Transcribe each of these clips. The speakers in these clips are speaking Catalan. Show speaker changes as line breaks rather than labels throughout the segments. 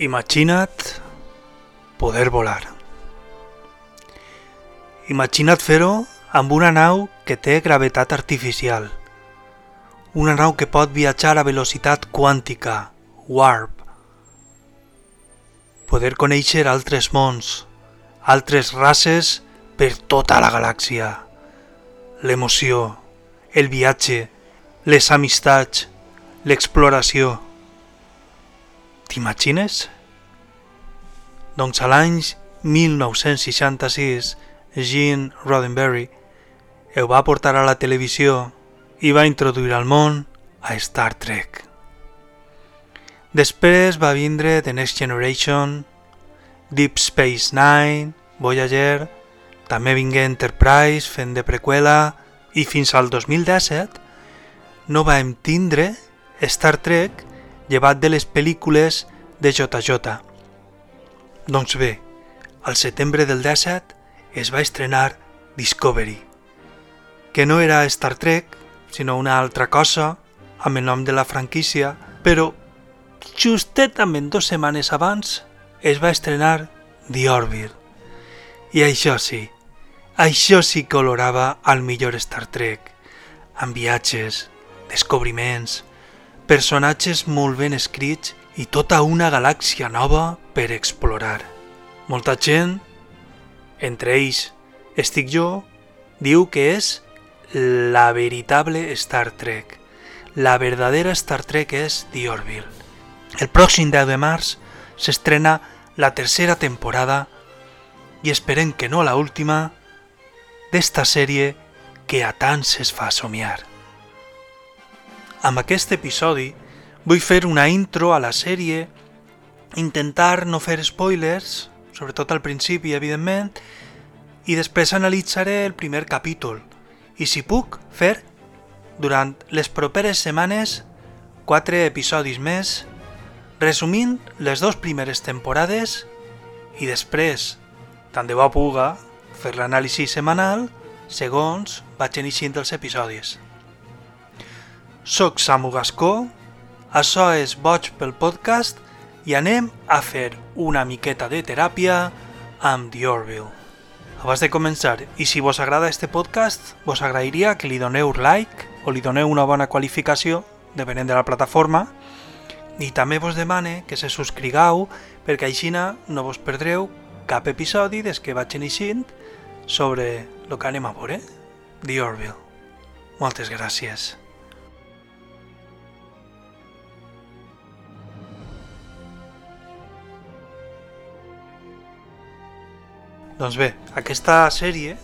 Imagina't poder volar. Imagina't fer-ho amb una nau que té gravetat artificial. Una nau que pot viatjar a velocitat quàntica, warp. Poder conèixer altres mons, altres races per tota la galàxia. L'emoció, el viatge, les amistats, l'exploració. T'imagines? Doncs a l'any 1966, Gene Roddenberry ho va portar a la televisió i va introduir al món a Star Trek. Després va vindre The Next Generation, Deep Space Nine, Voyager, també vingué Enterprise fent de preqüela i fins al 2017 no vam tindre Star Trek llevat de les pel·lícules de JJ. Doncs bé, al setembre del 17 es va estrenar Discovery, que no era Star Trek, sinó una altra cosa, amb el nom de la franquícia, però justament dues setmanes abans es va estrenar The Orville. I això sí, això sí que olorava al millor Star Trek, amb viatges, descobriments, personatges molt ben escrits i tota una galàxia nova per explorar. Molta gent, entre ells estic jo, diu que és la veritable Star Trek. La verdadera Star Trek és The Orville. El pròxim 10 de març s'estrena la tercera temporada i esperem que no la última d'esta sèrie que a tants es fa somiar. Amb aquest episodi vull fer una intro a la sèrie, intentar no fer spoilers, sobretot al principi, evidentment, i després analitzaré el primer capítol. I si puc, fer, durant les properes setmanes, quatre episodis més, resumint les dues primeres temporades i després, tant de bo puga, fer l'anàlisi setmanal segons vaig iniciant els episodis. Soc Samu Gascó, això és Boig pel podcast i anem a fer una miqueta de teràpia amb The Orville. Abans de començar, i si vos agrada este podcast, vos agrairia que li doneu like o li doneu una bona qualificació, depenent de la plataforma, i també vos demane que se subscrigueu perquè així no vos perdreu cap episodi des que vaig iniciant sobre el que anem a veure, The Orville. Moltes gràcies. Doncs bé, aquesta sèrie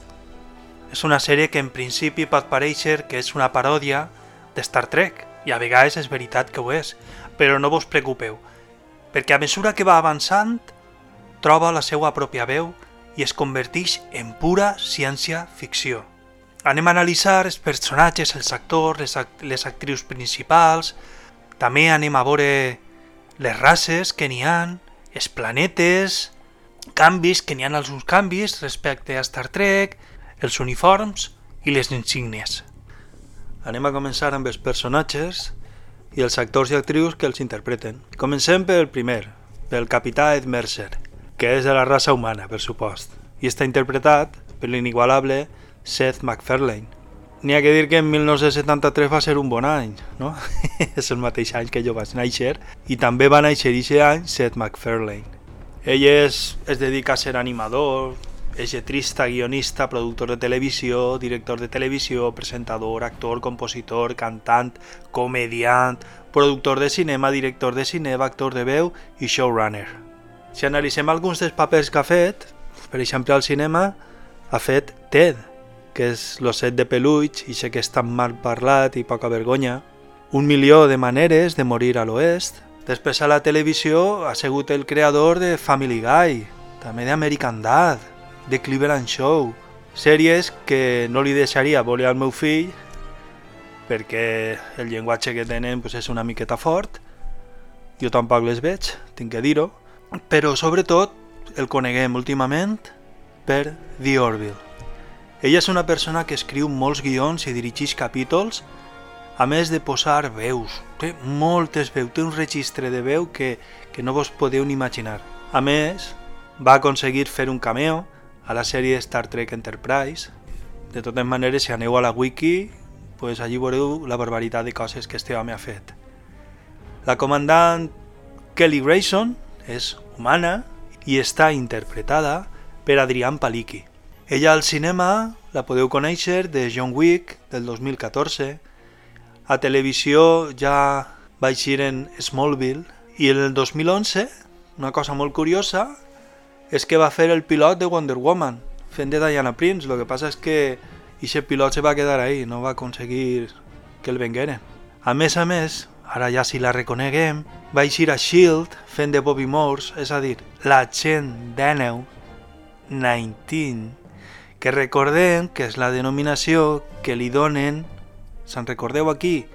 és una sèrie que en principi pot pareixer que és una paròdia de Star Trek, i a vegades és veritat que ho és, però no vos preocupeu, perquè a mesura que va avançant, troba la seva pròpia veu i es converteix en pura ciència-ficció. Anem a analitzar els personatges, els actors, les, act les actrius principals, també anem a veure les races que n'hi han, els planetes, canvis, que n'hi ha alguns canvis respecte a Star Trek, els uniforms i les insígnies. Anem a començar amb els personatges i els actors i actrius que els interpreten. Comencem pel primer, pel capità Ed Mercer, que és de la raça humana, per supost, i està interpretat per l'inigualable Seth MacFarlane. N'hi ha que dir que en 1973 va ser un bon any, no? és el mateix any que jo vaig néixer, i també va néixer aquest any Seth MacFarlane. Ell és, es dedica a ser animador, és lletrista, guionista, productor de televisió, director de televisió, presentador, actor, compositor, cantant, comediant, productor de cinema, director de cinema, actor de veu i showrunner. Si analitzem alguns dels papers que ha fet, per exemple al cinema, ha fet Ted, que és l'osset de peluig, i sé que és tan mal parlat i poca vergonya, un milió de maneres de morir a l'oest, Després a la televisió ha sigut el creador de Family Guy, també d'American Dad, de Cleveland Show, sèries que no li deixaria voler al meu fill perquè el llenguatge que tenen pues, és una miqueta fort, jo tampoc les veig, tinc que dir-ho, però sobretot el coneguem últimament per The Orville. Ella és una persona que escriu molts guions i dirigeix capítols a més de posar veus. Té moltes veus, té un registre de veu que, que no vos podeu ni imaginar. A més, va aconseguir fer un cameo a la sèrie Star Trek Enterprise. De totes maneres, si aneu a la wiki, pues allí veureu la barbaritat de coses que este home ha fet. La comandant Kelly Grayson és humana i està interpretada per Adrián Palicki. Ella al cinema la podeu conèixer de John Wick del 2014, a televisió ja va eixir en Smallville i en el 2011, una cosa molt curiosa, és que va fer el pilot de Wonder Woman, fent de Diana Prince. El que passa és que aquest pilot se va quedar ahí, no va aconseguir que el vengueren. A més a més, ara ja si la reconeguem, va eixir a S.H.I.E.L.D. fent de Bobby Morse, és a dir, la gent d'Aneu 19, que recordem que és la denominació que li donen Se'n recordeu aquí?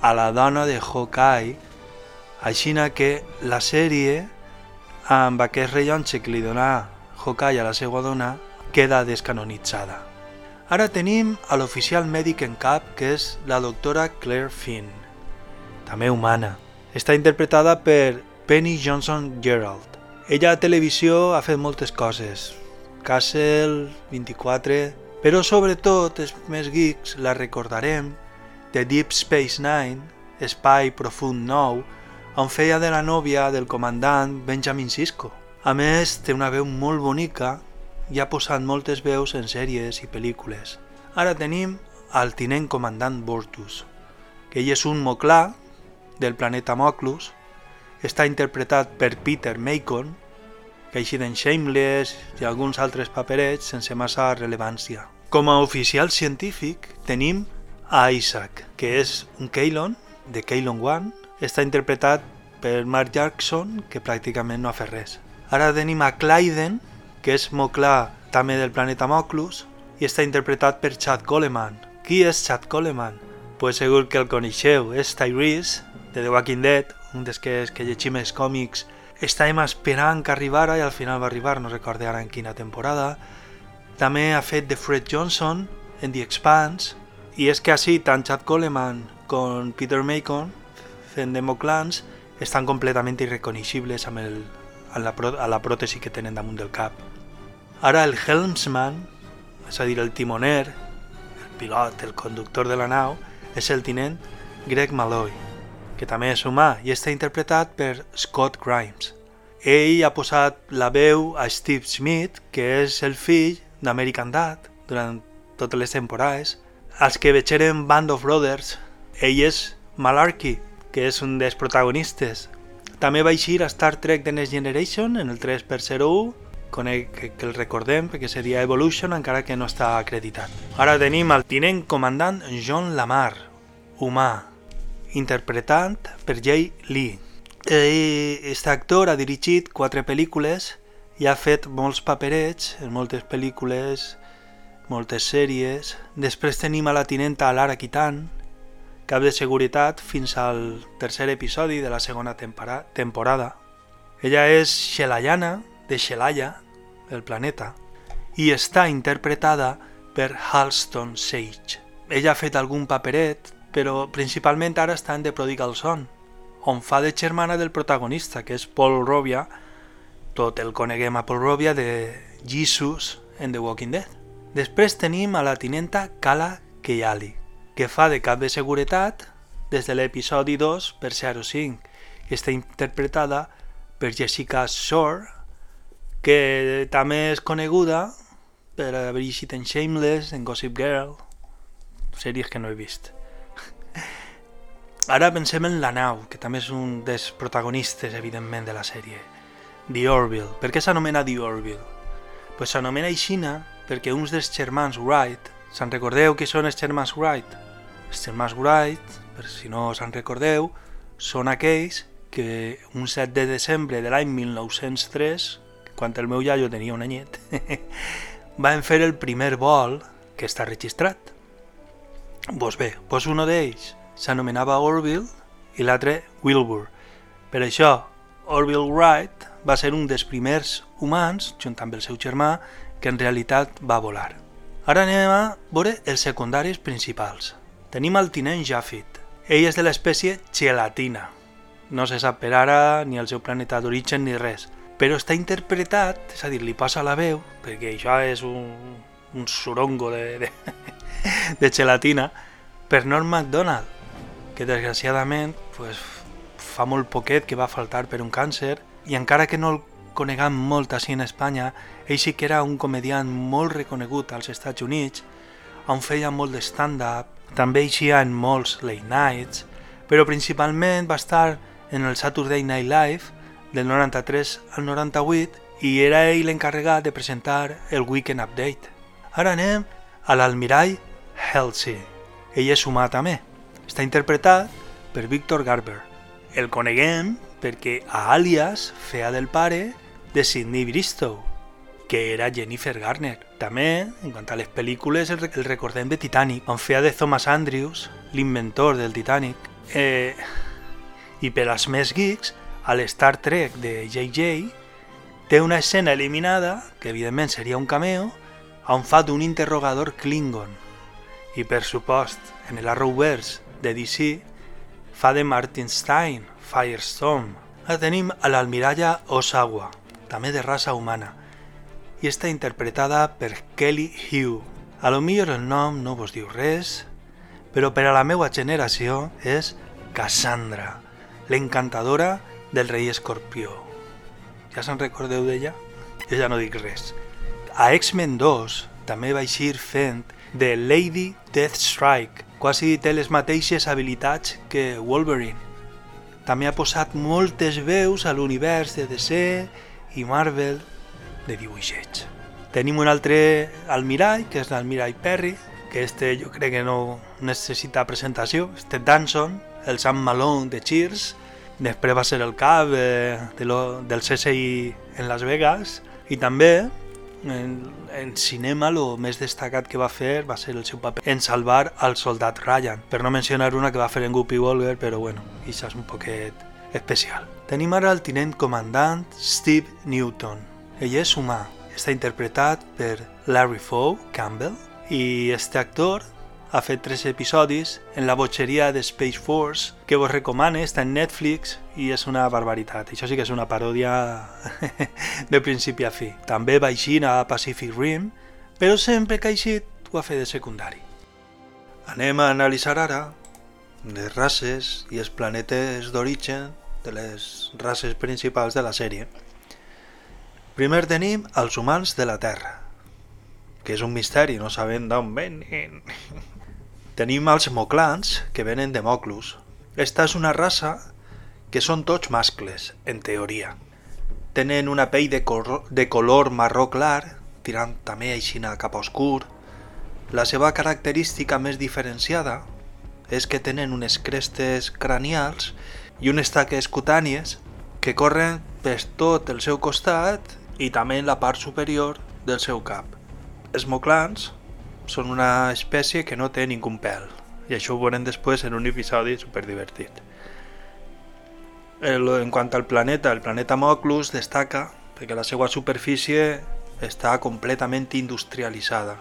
A la dona de Hawkeye, així que la sèrie, amb aquest rellotge que li donà Hawkeye a la seva dona, queda descanonitzada. Ara tenim a l'oficial mèdic en cap, que és la doctora Claire Finn, també humana. Està interpretada per Penny Johnson Gerald. Ella a televisió ha fet moltes coses. Castle, 24, però sobretot els més geeks la recordarem de Deep Space Nine, Espai Profund 9, on feia de la nòvia del comandant Benjamin Sisko. A més, té una veu molt bonica i ha posat moltes veus en sèries i pel·lícules. Ara tenim al tinent comandant Bortus, que ell és un moclà del planeta Moclus, està interpretat per Peter Macon, que ha eixit en Shameless i alguns altres paperets sense massa rellevància. Com a oficial científic tenim a Isaac, que és un Keylon, de Keylon One, està interpretat per Mark Jackson, que pràcticament no ha fet res. Ara tenim a Clyden, que és Moclà també del planeta Moclus, i està interpretat per Chad Coleman. Qui és Chad Coleman? Pues segur que el coneixeu, és Tyrese, de The Walking Dead, un dels que, que llegim els còmics estàvem esperant que arribara i al final va arribar, no recordé ara en quina temporada. També ha fet de Fred Johnson en The Expanse, i és que així tant Chad Coleman com Peter Macon, fent de Moclans, estan completament irreconeixibles amb el, a, la, a la pròtesi que tenen damunt del cap. Ara el Helmsman, és a dir, el timoner, el pilot, el conductor de la nau, és el tinent Greg Malloy, que també és humà i està interpretat per Scott Grimes. Ell ha posat la veu a Steve Smith, que és el fill d'American Dad durant totes les temporades. Els que vegeren Band of Brothers, ell és Malarkey, que és un dels protagonistes. També va eixir a Star Trek The Next Generation en el 3x01, conec que, que el recordem perquè seria Evolution encara que no està acreditat. Ara tenim el tinent comandant John Lamar, humà, interpretant per Jay Lee. Aquest actor ha dirigit quatre pel·lícules i ha fet molts paperets en moltes pel·lícules, moltes sèries. Després tenim a la tinenta Lara Kitan, cap de seguretat fins al tercer episodi de la segona temporada. Ella és Shelayana, de Shelaya, el planeta, i està interpretada per Halston Sage. Ella ha fet algun paperet però principalment ara està en The Prodigal Son, on fa de germana del protagonista, que és Paul Robia, tot el coneguem a Paul Robia de Jesus en The Walking Dead. Després tenim a la tinenta Kala Keyali, que fa de cap de seguretat des de l'episodi 2 per 05 i està interpretada per Jessica Shore, que també és coneguda per llegit en Shameless, en Gossip Girl, sèries que no he vist. Ara pensem en la nau, que també és un dels protagonistes, evidentment, de la sèrie. The Orville. Per què s'anomena The Orville? Pues s'anomena aixina perquè uns dels germans Wright, se'n recordeu qui són els germans Wright? Els germans Wright, per si no se'n recordeu, són aquells que un 7 de desembre de l'any 1903, quan el meu iaio tenia un anyet, van fer el primer vol que està registrat. Pues bé, pues uno d'ells s'anomenava Orville i l'altre Wilbur. Per això, Orville Wright va ser un dels primers humans, junt amb el seu germà, que en realitat va volar. Ara anem a veure els secundaris principals. Tenim el tinent Jaffit. Ell és de l'espècie gelatina. No se sap per ara ni el seu planeta d'origen ni res. Però està interpretat, és a dir, li passa la veu, perquè això és un, un surongo de, de, de gelatina, per Norm MacDonald, que desgraciadament pues, fa molt poquet que va faltar per un càncer i encara que no el coneguem molt així en Espanya, ell sí que era un comediant molt reconegut als Estats Units, on feia molt de stand-up, també eixia en molts late nights, però principalment va estar en el Saturday Night Live del 93 al 98 i era ell l'encarregat de presentar el Weekend Update. Ara anem a l'almirall Halsey. Ell és humà també. Està interpretat per Victor Garber. El coneguem perquè a Alias feia del pare de Sidney Bristow, que era Jennifer Garner. També, en quant a les pel·lícules, el, el recordem de Titanic, on feia de Thomas Andrews, l'inventor del Titanic. Eh, I per als més geeks, a l'Star Trek de JJ té una escena eliminada, que evidentment seria un cameo, on fa d'un interrogador Klingon. I per supost, en l'Arrowverse de DC, fa de Martin Stein, Firestorm. La tenim a l'almiralla Osawa, també de raça humana, i està interpretada per Kelly Hugh. A lo millor el nom no vos diu res, però per a la meva generació és Cassandra, l'encantadora del rei escorpió. Ja se'n recordeu d'ella? Jo ja no dic res. A X-Men 2 també va eixir fent de Lady Deathstrike, quasi té les mateixes habilitats que Wolverine. També ha posat moltes veus a l'univers de DC i Marvel de dibuixets. Tenim un altre almirall, que és l'almirall Perry, que este jo crec que no necessita presentació, este Danson, el Sam Malone de Cheers, després va ser el cap de lo, del CSI en Las Vegas, i també en, en cinema el més destacat que va fer va ser el seu paper en salvar al soldat Ryan, per no mencionar una que va fer en Guppy Wolver, però bueno, això és un poquet especial. Tenim ara el tinent comandant Steve Newton. Ell és humà, està interpretat per Larry Foe Campbell i este actor ha fet tres episodis en la botxeria de Space Force que vos recomane, està en Netflix i és una barbaritat. Això sí que és una paròdia de principi a fi. També va eixir a Pacific Rim, però sempre que ha ho ha fet de secundari. Anem a analitzar ara les races i els planetes d'origen de les races principals de la sèrie. Primer tenim els humans de la Terra, que és un misteri, no sabem d'on venen. Tenim els moclans, que venen de Moclus. Esta és una raça que són tots mascles, en teoria. Tenen una pell de, de color marró clar, tirant també aixina cap a oscur. La seva característica més diferenciada és que tenen unes crestes cranials i unes taques cutànies que corren per tot el seu costat i també en la part superior del seu cap. Els moclans són una espècie que no té ningú pèl i això ho veurem després en un episodi super divertit. En quant al planeta, el planeta Moclus destaca perquè la seva superfície està completament industrialitzada.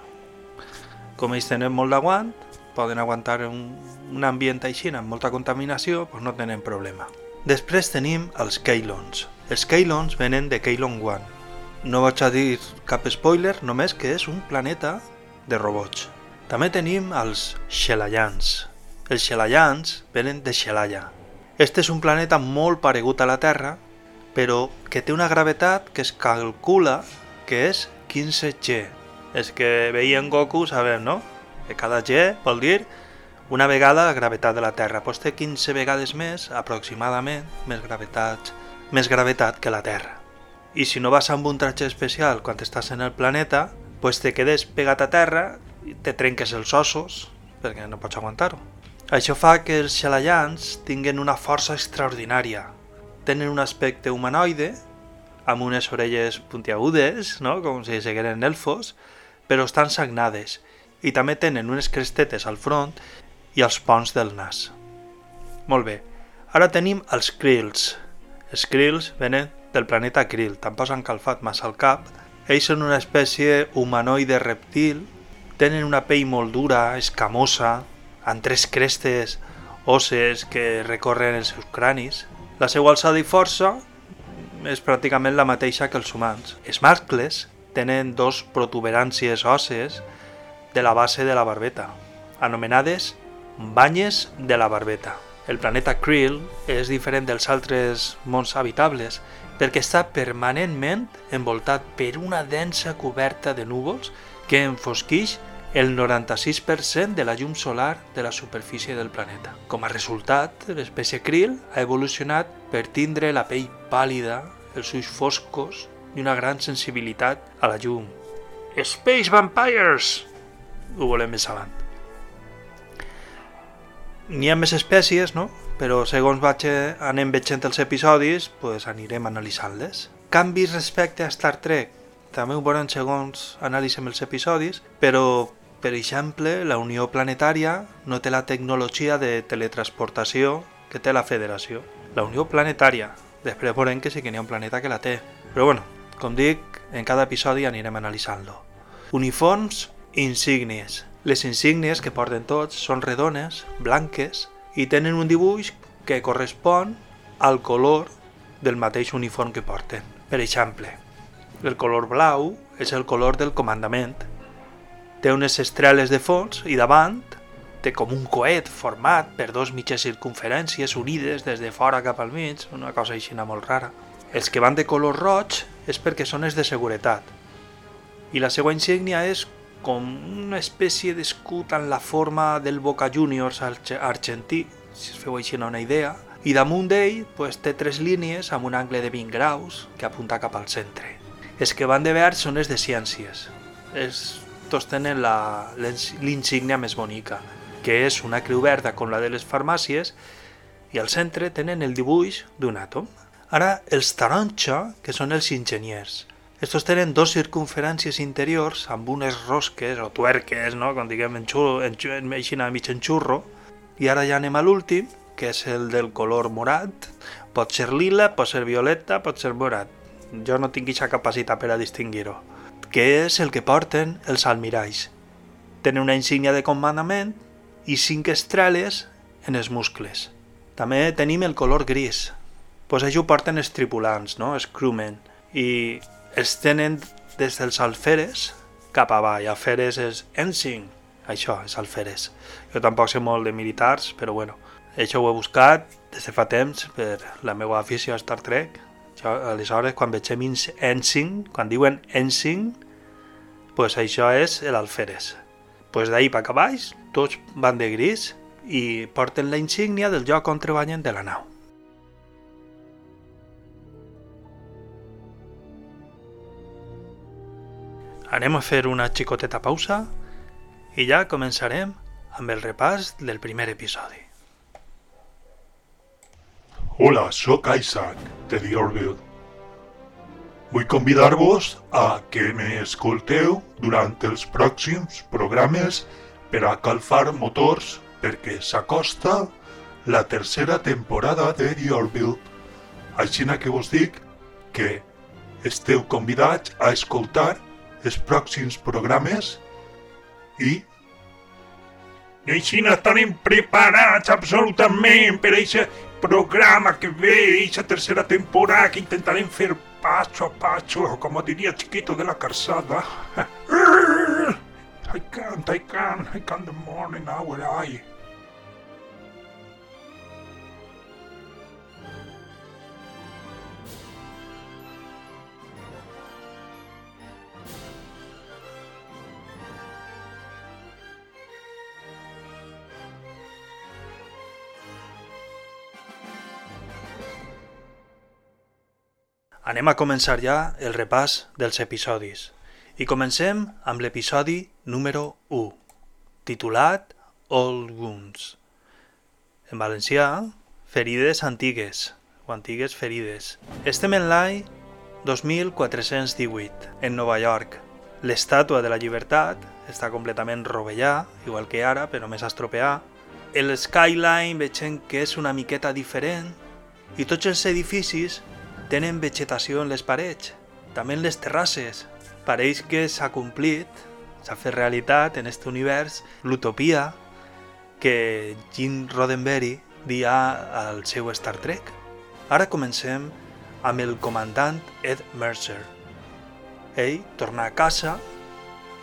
Com ells tenen molt d'aguant, poden aguantar un, un ambient així amb molta contaminació, doncs no tenen problema. Després tenim els Keylons. Els Keylons venen de Keylon One. No vaig a dir cap spoiler, només que és un planeta de robots. També tenim els Xelayans. Els Xelayans venen de Xelaya. Este és un planeta molt paregut a la Terra, però que té una gravetat que es calcula que és 15G. És que veien Goku sabem, no? Que cada G vol dir una vegada la gravetat de la Terra. Pues té 15 vegades més, aproximadament, més gravetat, més gravetat que la Terra. I si no vas amb un tratge especial quan estàs en el planeta, pues te quedes pegat a terra te trenques els ossos perquè no pots aguantar-ho. Això fa que els xalallans tinguen una força extraordinària. Tenen un aspecte humanoide, amb unes orelles puntiagudes, no? com si segueren elfos, però estan sagnades, i també tenen unes crestetes al front i als ponts del nas. Molt bé, ara tenim els Krills. Els Krills venen del planeta Krill, tampoc s'han calfat massa al cap, ells són una espècie humanoide reptil, tenen una pell molt dura, escamosa, amb tres crestes osses que recorren els seus cranis. La seva alçada i força és pràcticament la mateixa que els humans. Els mascles tenen dos protuberàncies òsses de la base de la barbeta, anomenades banyes de la barbeta. El planeta Krill és diferent dels altres mons habitables perquè està permanentment envoltat per una densa coberta de núvols que enfosquix el 96% de la llum solar de la superfície del planeta. Com a resultat, l'espècie krill ha evolucionat per tindre la pell pàlida, els ulls foscos i una gran sensibilitat a la llum. Space Vampires! Ho volem més avant. N'hi ha més espècies, no? Però segons vaig eh, anem veient els episodis, pues anirem analitzant-les. Canvis respecte a Star Trek. També ho veurem segons analitzem els episodis, però per exemple, la Unió Planetària no té la tecnologia de teletransportació que té la Federació. La Unió Planetària. Després veurem que sí que n'hi ha un planeta que la té. Però bueno, com dic, en cada episodi anirem analitzant-lo. Uniforms insígnies. Les insígnies que porten tots són redones, blanques, i tenen un dibuix que correspon al color del mateix uniform que porten. Per exemple, el color blau és el color del comandament, té unes estreles de fons i davant té com un coet format per dos mitges circunferències unides des de fora cap al mig, una cosa així molt rara. Els que van de color roig és perquè són els de seguretat. I la seva insígnia és com una espècie d'escut en la forma del Boca Juniors argentí, si es feu així una idea, i damunt d'ell pues, té tres línies amb un angle de 20 graus que apunta cap al centre. Els que van de verd són els de ciències. És tots tenen l'insígnia més bonica, que és una creu verda com la de les farmàcies, i al centre tenen el dibuix d'un àtom. Ara, els taronja, que són els enginyers. Estos tenen dos circunferències interiors amb unes rosques o tuerques, no? com diguem en, xurro, en, en, en, mig en xurro, i ara ja anem a l'últim, que és el del color morat. Pot ser lila, pot ser violeta, pot ser morat. Jo no tinc aquesta capacitat per a distingir-ho que és el que porten els almiralls. Tenen una insígnia de comandament i cinc estrelles en els muscles. També tenim el color gris. Pues això ho porten els tripulants, no? els crewmen. I els tenen des dels alferes cap avall. Alferes és ensign. Això és alferes. Jo tampoc sé molt de militars, però bueno, això ho he buscat des de fa temps per la meva afició a Star Trek això, aleshores, quan veiem ensign, quan diuen ensign, pues això és l'alferes. Pues d'ahir per baix, tots van de gris i porten la insígnia del lloc on treballen de la nau. Anem a fer una xicoteta pausa i ja començarem amb el repàs del primer episodi.
Hola, sóc Isaac, de The Orville. Vull convidar-vos a que m'escolteu durant els pròxims programes per a calfar motors perquè s'acosta la tercera temporada de The Orville. Així que vos dic que esteu convidats a escoltar els pròxims programes i i així estarem preparats absolutament per a programa que ve esa tercera temporada que intentaré fer paso a paso, como diría chiquito de la calzada. I can't, I can't, I can't the morning hour, I.
Anem a començar ja el repàs dels episodis. I comencem amb l'episodi número 1, titulat Old Wounds. En valencià, ferides antigues, o antigues ferides. Estem en l'any 2418, en Nova York. L'estàtua de la llibertat està completament rovellà, igual que ara, però més estropeà. El skyline veiem que és una miqueta diferent i tots els edificis tenen vegetació en les parets, també en les terrasses. Pareix que s'ha complit, s'ha fet realitat en aquest univers l'utopia que Gene Roddenberry dia al seu Star Trek. Ara comencem amb el comandant Ed Mercer. Ell torna a casa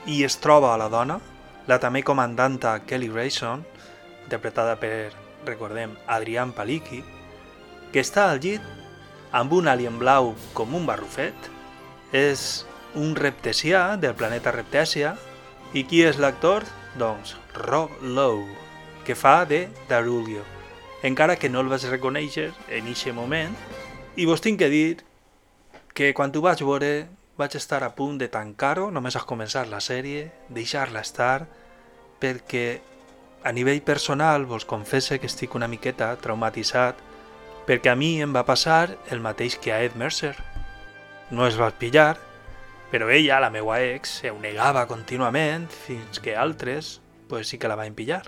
i es troba a la dona, la també comandanta Kelly Grayson, interpretada per, recordem, Adrián Palicki, que està al llit amb un alien blau com un barrufet. És un reptesià del planeta Reptèsia. I qui és l'actor? Doncs Rob Lowe, que fa de Darulio. Encara que no el vaig reconèixer en aquest moment, i vos tinc que dir que quan ho vaig veure vaig estar a punt de tancar-ho, només a començar la sèrie, deixar-la estar, perquè a nivell personal vos confesse que estic una miqueta traumatitzat perquè a mi em va passar el mateix que a Ed Mercer. No es va pillar, però ella, la meua ex, se ho negava contínuament fins que altres pues, sí que la van pillar.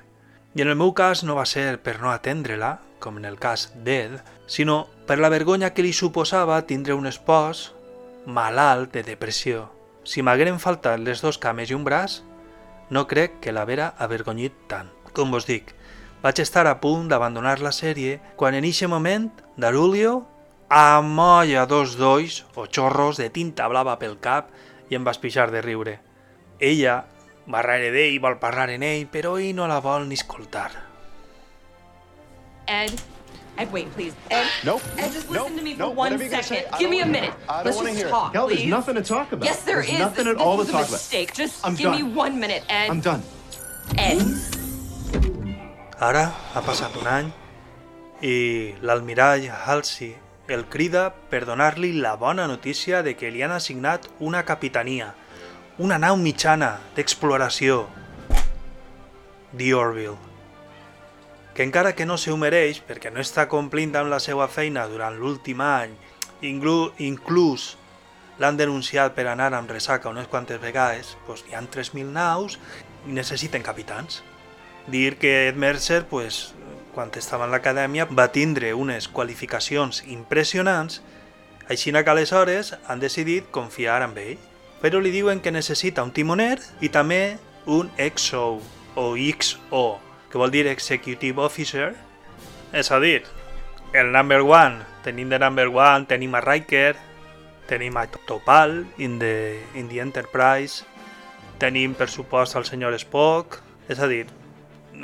I en el meu cas no va ser per no atendre-la, com en el cas d'Ed, sinó per la vergonya que li suposava tindre un espòs malalt de depressió. Si m'hagueren faltat les dos cames i un braç, no crec que l'havera avergonyit tant. Com vos dic, vaig estar a punt d'abandonar la sèrie quan en eixe moment Darulio amolla dos dolls o xorros de tinta blava pel cap i em vas pixar de riure. Ella va rere d'ell, vol parlar en ell, però ell no la vol ni escoltar.
Ed, Ed, wait, please. Ed,
Nope.
Ed, just
nope,
listen to me for
nope,
one
whatever
second. Give me a minute. Let's just talk,
Hell,
please.
there's nothing to talk about.
Yes, there
There's
is.
nothing
this,
at all to talk
a
about.
mistake. Just
I'm
give me
done.
one minute, Ed.
I'm done.
Ed.
Ara ha passat un any i l'almirall Halsey el crida per donar-li la bona notícia de que li han assignat una capitania, una nau mitjana d'exploració, The Orville, que encara que no se mereix perquè no està complint amb la seva feina durant l'últim any, inclú, inclús l'han denunciat per anar amb ressaca unes quantes vegades, doncs hi han 3.000 naus i necessiten capitans dir que Ed Mercer, pues, quan estava en l'acadèmia, va tindre unes qualificacions impressionants, així que aleshores han decidit confiar en ell. Però li diuen que necessita un timoner i també un XO, o XO, que vol dir Executive Officer, és a dir, el number one. Tenim de number one, tenim a Riker, tenim a Topal in the, in the Enterprise, tenim per supost al senyor Spock, és a dir,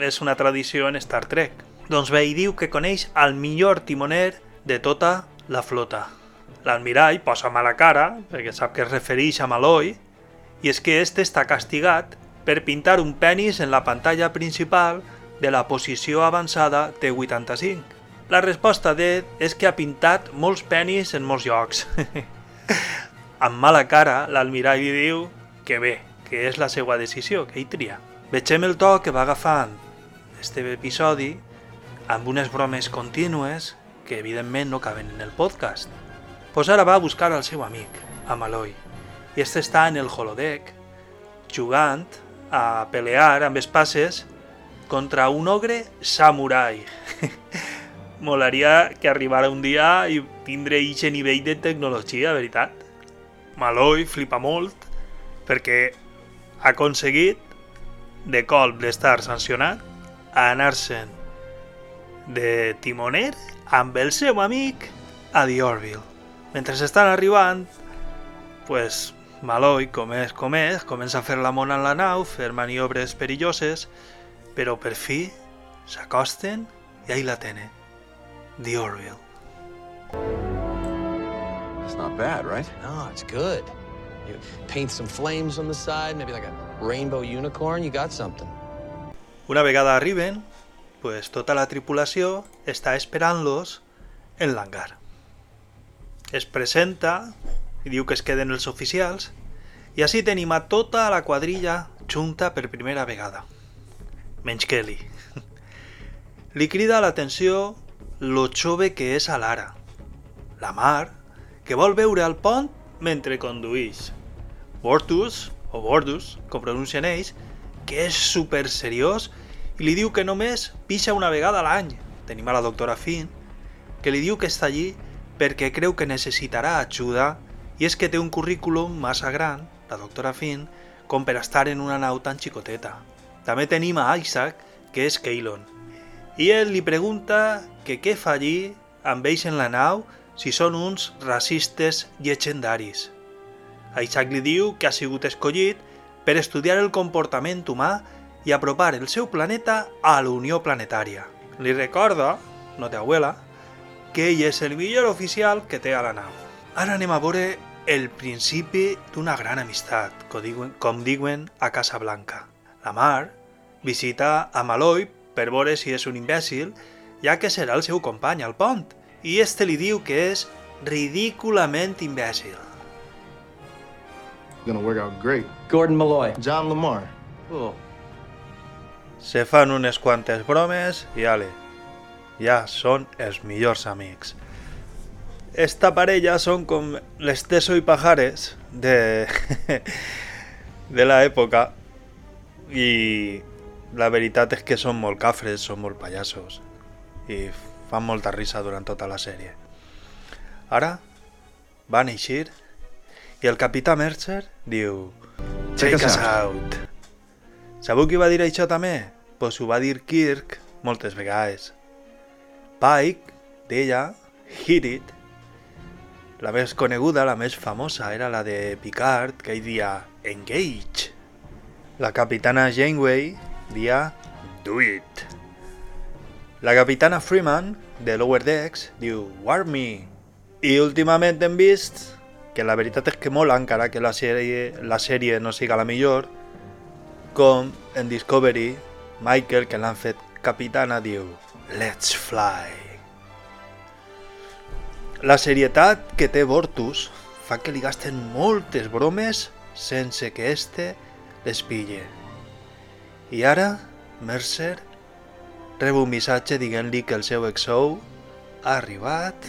és una tradició en Star Trek. Doncs bé, ell diu que coneix el millor timoner de tota la flota. L'almirall posa mala cara, perquè sap que es refereix a Maloi, i és que este està castigat per pintar un penis en la pantalla principal de la posició avançada T85. La resposta d'Ed és que ha pintat molts penis en molts llocs. amb mala cara, l'almirall li diu que bé, que és la seva decisió, que ell tria. Vegem el to que va agafant este episodi amb unes bromes contínues que evidentment no caben en el podcast. Pues ara va a buscar al seu amic, a Maloi, i este està en el holodeck jugant a pelear amb espases contra un ogre samurai. Molaria que arribara un dia i tindre eixe nivell de tecnologia, veritat. Maloi flipa molt perquè ha aconseguit de colp d'estar sancionat a anar-se'n de timoner amb el seu amic a The Orville. Mentre estan arribant, pues, Maloi, com és com és, comença a fer la mona en la nau, fer maniobres perilloses, però per fi s'acosten i ahí la tenen. The Orville.
That's not bad, right?
No, it's good. You paint some flames on the side, maybe like a rainbow unicorn, you got something.
Una vegada arriben, pues tota la tripulació està esperant-los en l'hangar. Es presenta i diu que es queden els oficials i així tenim a tota la quadrilla junta per primera vegada. Menys Kelly. Li crida l'atenció lo jove que és a l'ara. La Mar, que vol veure el pont mentre conduïx. Bortus, o Bordus, com pronuncien ells, que és super seriós i li diu que només pixa una vegada a l'any. Tenim a la doctora Finn, que li diu que està allí perquè creu que necessitarà ajuda i és que té un currículum massa gran, la doctora Finn, com per estar en una nau tan xicoteta. També tenim a Isaac, que és Keylon. I ell li pregunta que què fa allí amb ells en la nau si són uns racistes llegendaris. Isaac li diu que ha sigut escollit per estudiar el comportament humà i apropar el seu planeta a la Unió Planetària. Li recorda, no té abuela, que ell és el millor oficial que té a la nau. Ara anem a veure el principi d'una gran amistat, com diuen, com diuen a Casa Blanca. La Mar visita a Malloy per veure si és un imbècil, ja que serà el seu company al pont, i este li diu que és ridículament imbècil.
Gonna work out great.
Gordon Malloy.
John Lamar.
Oh.
Se fan unes quantes bromes i ale, ja són els millors amics. Esta parella són com l'Esteso i Pajares de, de la època i la veritat és que són molt cafres, són molt pallassos i fan molta risa durant tota la sèrie. Ara van eixir i el capità Mercer diu
Check us
us out. Sabeu qui va dir això també? Pues ho va dir Kirk moltes vegades. Pike deia Hit it. La més coneguda, la més famosa, era la de Picard, que ell dia Engage. La capitana Janeway dia Do it. La capitana Freeman, de Lower Decks, diu Warm me. I últimament hem vist que la veritat és que mola, encara que la sèrie, la sèrie no siga la millor, com en Discovery, Michael, que l'han fet capitana, diu Let's fly. La serietat que té Bortus fa que li gasten moltes bromes sense que este les pille. I ara, Mercer rep un missatge dient-li que el seu exou ha arribat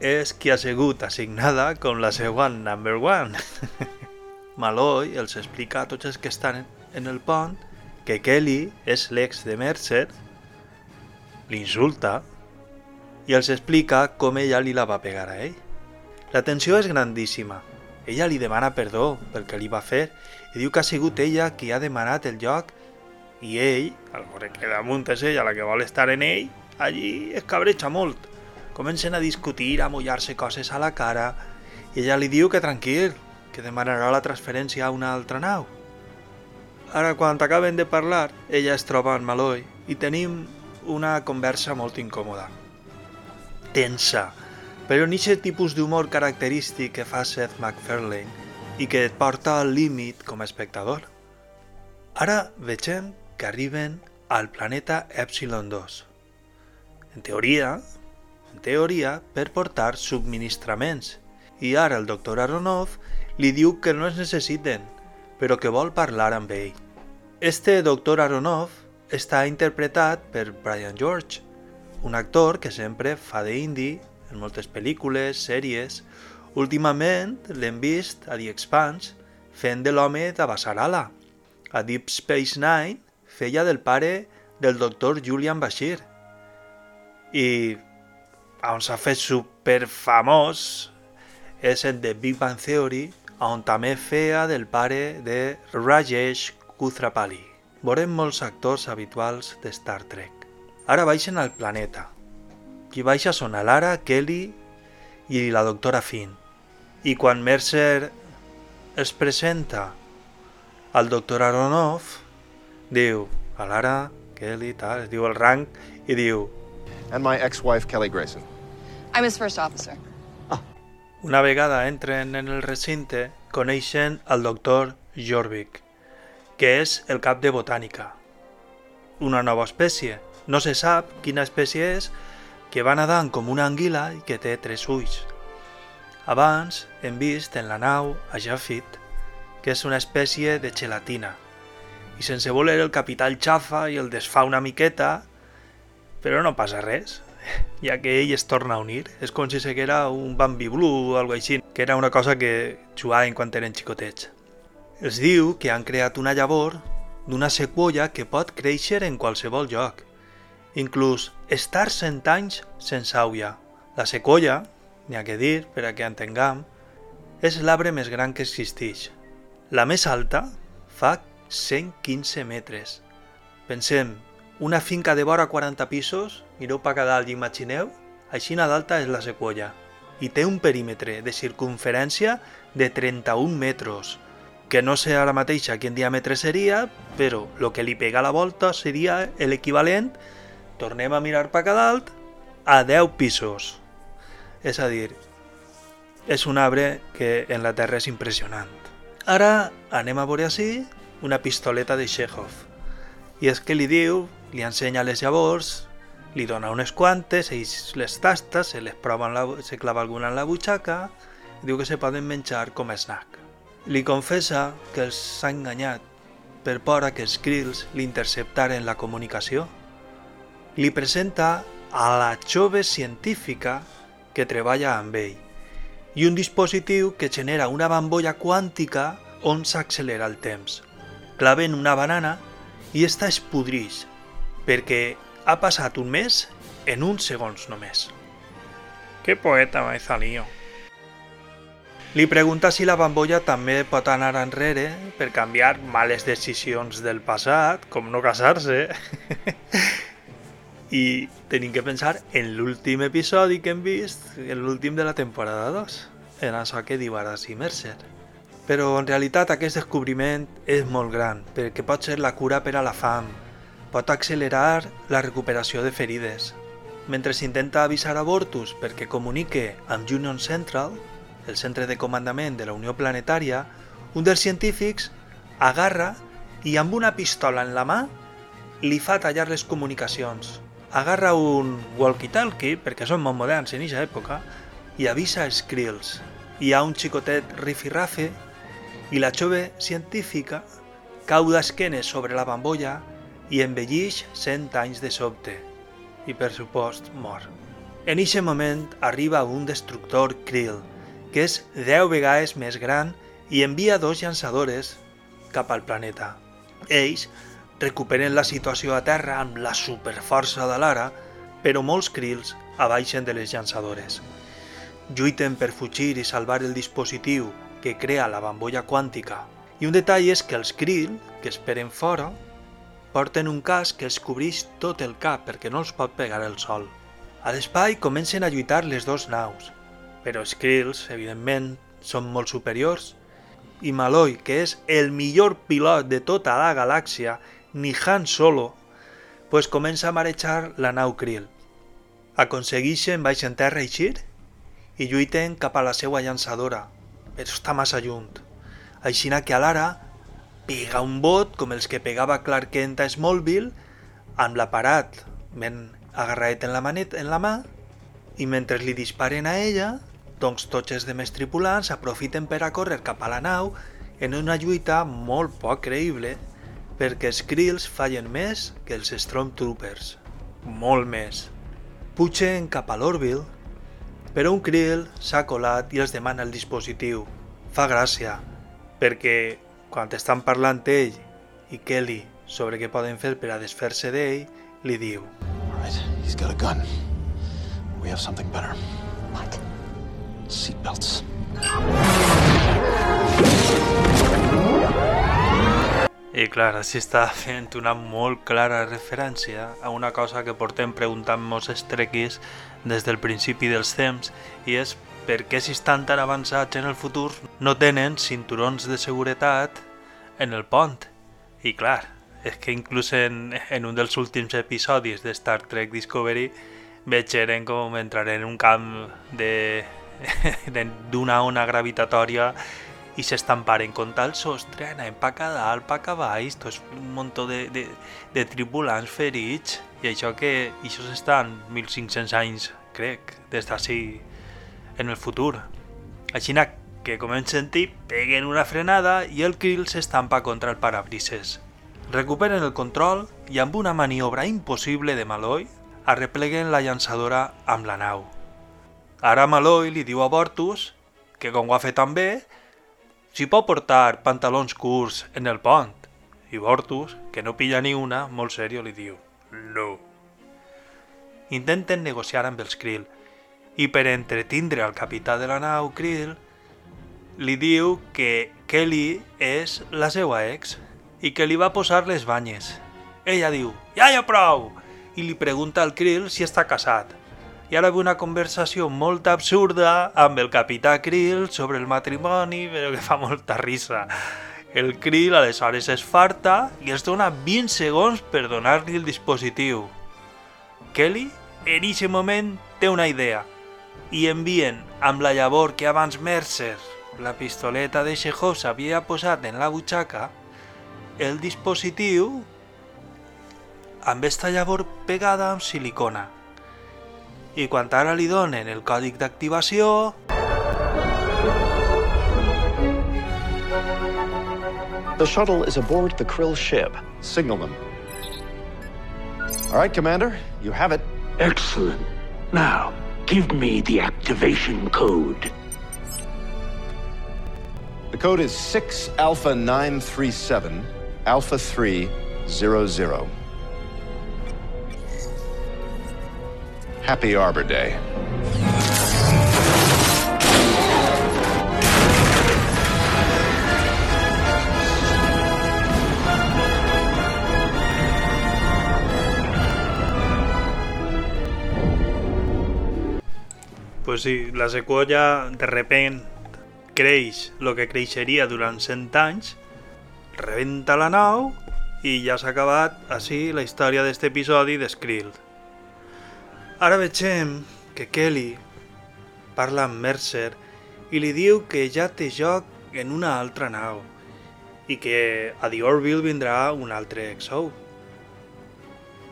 és qui ha sigut assignada com la seva number one. Malloy els explica a tots els que estan en el pont que Kelly és l'ex de Mercer, l'insulta i els explica com ella li la va pegar a ell. La tensió és grandíssima. Ella li demana perdó pel que li va fer i diu que ha sigut ella qui ha demanat el lloc i ell, al veure que damunt és ella la que vol estar en ell, allí es cabreja molt. Comencen a discutir, a mullar-se coses a la cara i ella li diu que tranquil, que demanarà la transferència a una altra nau. Ara, quan acaben de parlar, ella es troba en Malloy i tenim una conversa molt incòmoda. Tensa, però en aquest tipus d'humor característic que fa Seth MacFarlane i que et porta al límit com a espectador. Ara vegem que arriben al planeta Epsilon 2. En teoria, teoria, per portar subministraments. I ara el doctor Aronov li diu que no es necessiten, però que vol parlar amb ell. Este doctor Aronov està interpretat per Brian George, un actor que sempre fa d'indi en moltes pel·lícules, sèries. Últimament l'hem vist a The Expanse fent de l'home d'Abassarala. A Deep Space Nine feia del pare del doctor Julian Bashir. I on s'ha fet super famós és en The Big Bang Theory, on també feia del pare de Rajesh Kuthrapali. Veurem molts actors habituals de Star Trek. Ara baixen al planeta. Qui baixa són a Lara, Kelly i la doctora Finn. I quan Mercer es presenta al doctor Aronov, diu a Lara, Kelly, tal, diu el rang i diu
And my ex-wife, Kelly Grayson.
I'm his first officer.
Una vegada entren en el recinte, coneixen al doctor Jorvik, que és el cap de botànica. Una nova espècie. No se sap quina espècie és, que va nedant com una anguila i que té tres ulls. Abans hem vist en la nau a Jafit, que és una espècie de gelatina, i sense voler el capità el xafa i el desfà una miqueta, però no passa res, ja que ell es torna a unir. És com si seguera un Bambi Blue o alguna així, que era una cosa que jugaven quan eren xicotets. Es diu que han creat una llavor d'una sequoia que pot créixer en qualsevol lloc, inclús estar cent anys sense auia. La sequoia, n'hi ha que dir, per a que entenguem, és l'arbre més gran que existeix. La més alta fa 115 metres. Pensem, una finca de vora 40 pisos, mireu pa cada dalt i imagineu, així d'alta és la sequoia. I té un perímetre de circunferència de 31 metres, que no sé ara mateix a quin diàmetre seria, però el que li pega a la volta seria l'equivalent, tornem a mirar pa cada dalt, a 10 pisos. És a dir, és un arbre que en la Terra és impressionant. Ara anem a veure així una pistoleta de Chekhov. I és que li diu, li ensenya les llavors, li dona unes quantes, ells les tasta, se les prova, la, se clava alguna en la butxaca, diu que se poden menjar com a snack. Li confessa que els s'ha enganyat per por a que els Krills li interceptaren la comunicació. Li presenta a la jove científica que treballa amb ell i un dispositiu que genera una bambolla quàntica on s'accelera el temps. Claven una banana i esta es podrix, perquè ha passat un mes en uns segons només.
Qué poeta me salió.
Li pregunta si la bambolla també pot anar enrere per canviar males decisions del passat, com no casar-se. I tenim que pensar en l'últim episodi que hem vist, en l'últim de la temporada 2, en això que diu ara sí Mercer. Però en realitat aquest descobriment és molt gran, perquè pot ser la cura per a la fam, pot accelerar la recuperació de ferides. Mentre s'intenta avisar a Bortus perquè comunique amb Union Central, el centre de comandament de la Unió Planetària, un dels científics agarra i amb una pistola en la mà li fa tallar les comunicacions. Agarra un walkie-talkie, perquè són molt moderns en aquesta època, i avisa Skrills. Hi ha un xicotet rifirrafe i la jove científica cau d'esquenes sobre la bambolla i envellix 100 anys de sobte. I per supost mor. En eixe moment arriba un destructor Krill, que és 10 vegades més gran i envia dos llançadores cap al planeta. Ells recuperen la situació a terra amb la superforça de l'ara, però molts Krills abaixen de les llançadores. Lluiten per fugir i salvar el dispositiu que crea la bambolla quàntica. I un detall és que els Krill, que esperen fora, porten un casc que els cobreix tot el cap perquè no els pot pegar el sol. A l'espai comencen a lluitar les dues naus, però els Krills, evidentment, són molt superiors i Malloy, que és el millor pilot de tota la galàxia, ni Han Solo, pues comença a marejar la nau Krill. Aconsegueixen baix en terra eixir i lluiten cap a la seva llançadora, però està massa lluny. Aixina que a l'ara pega un bot com els que pegava Clark Kent a Smallville amb l'aparat ben agarrat en la, manet, en la mà i mentre li disparen a ella, doncs tots els demés tripulants aprofiten per a córrer cap a la nau en una lluita molt poc creïble perquè els Krills fallen més que els Stormtroopers. Molt més. Pugen cap a l'Orville, però un Krill s'ha colat i els demana el dispositiu. Fa gràcia, perquè quan estan parlant ell i Kelly sobre què poden fer per a desfer-se d'ell, li diu
All right, he's got a gun. We have something better.
What?
Seatbelts.
I clar, així està fent una molt clara referència a una cosa que portem preguntant-nos estrequis des del principi dels temps i és per què si estan tan avançats en el futur no tenen cinturons de seguretat en el pont. I clar, és que inclús en, en un dels últims episodis de Star Trek Discovery veig eren com entrar en un camp de d'una ona gravitatòria i s'estamparen contra el sostre, anàvem pa a dalt, pa a baix, tot un munt de, de, de tripulants ferits, i això que això estan 1.500 anys, crec, des d'ací en el futur. Així que, com hem sentit, peguen una frenada i el Krill s'estampa contra el parabrises. recuperen el control i amb una maniobra impossible de Malloy arrepleguen la llançadora amb la nau. Ara Malloy li diu a Bortus que com ho ha fet tan bé, s'hi pot portar pantalons curts en el pont. I Bortus, que no pilla ni una, molt serio li diu no. Intenten negociar amb els Krill i per entretindre al capità de la nau Krill li diu que Kelly és la seva ex i que li va posar les banyes. Ella diu, ja hi ha prou! I li pregunta al Krill si està casat. I ara ve una conversació molt absurda amb el capità Krill sobre el matrimoni, però que fa molta risa. El Krill aleshores es farta i es dona 20 segons per donar-li el dispositiu. Kelly, en aquest moment, té una idea i envien amb la llavor que abans Mercer, la pistoleta de Chekhov, s'havia posat en la butxaca, el dispositiu amb esta llavor pegada amb silicona. I quan ara li donen el còdic d'activació...
The shuttle is aboard the Krill ship. Signal them. All right, Commander, you have it.
Excellent. Now, give me the activation code.
The code is 6 Alpha 937 Alpha 300. Happy Arbor Day.
Pues sí, la sequoia de repent creix el que creixeria durant 100 anys, rebenta la nau i ja s'ha acabat així la història d'aquest episodi de Skrill. Ara vegem que Kelly parla amb Mercer i li diu que ja té joc en una altra nau i que a The Orville vindrà un altre XO.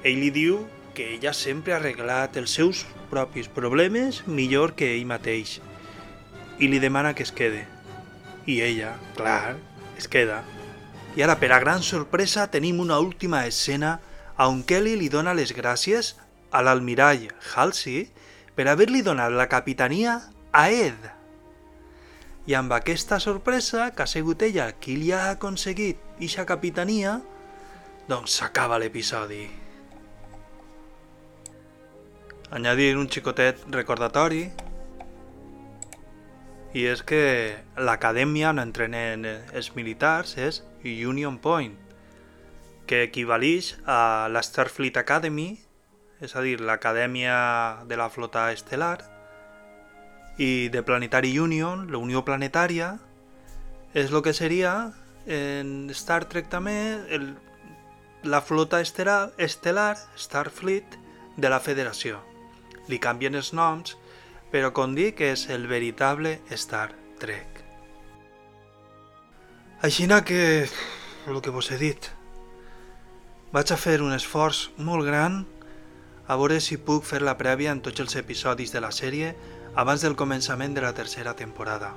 Ell li diu que ella sempre ha arreglat els seus propis problemes millor que ell mateix i li demana que es quede. I ella, clar, es queda. I ara, per a gran sorpresa, tenim una última escena on Kelly li dona les gràcies a l'almirall Halsey per haver-li donat la capitania a Ed. I amb aquesta sorpresa, que ha sigut ella qui li ha aconseguit ixa capitania, doncs s'acaba l'episodi. Añadir un xicotet recordatori i és que l'acadèmia on entrenen els militars és Union Point, que equivalix a la Starfleet Academy, és a dir, l'acadèmia de la flota estel·lar, i de Planetary Union, la Unió Planetària, és el que seria en Star Trek també el, la flota estel·lar, estel·lar, Starfleet, de la Federació. Li canvien els noms, però com dic és el veritable Star Trek. Aixina que, el que vos he dit, vaig a fer un esforç molt gran a veure si puc fer la prèvia en tots els episodis de la sèrie abans del començament de la tercera temporada.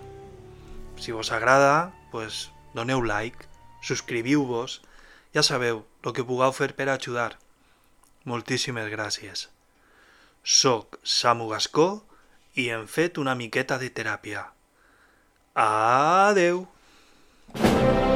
Si vos agrada, pues, doneu like, subscriviu-vos, ja sabeu, el que pugueu fer per ajudar. Moltíssimes gràcies. Soc Samu Gascó i hem fet una miqueta de teràpia. Adeu! thank you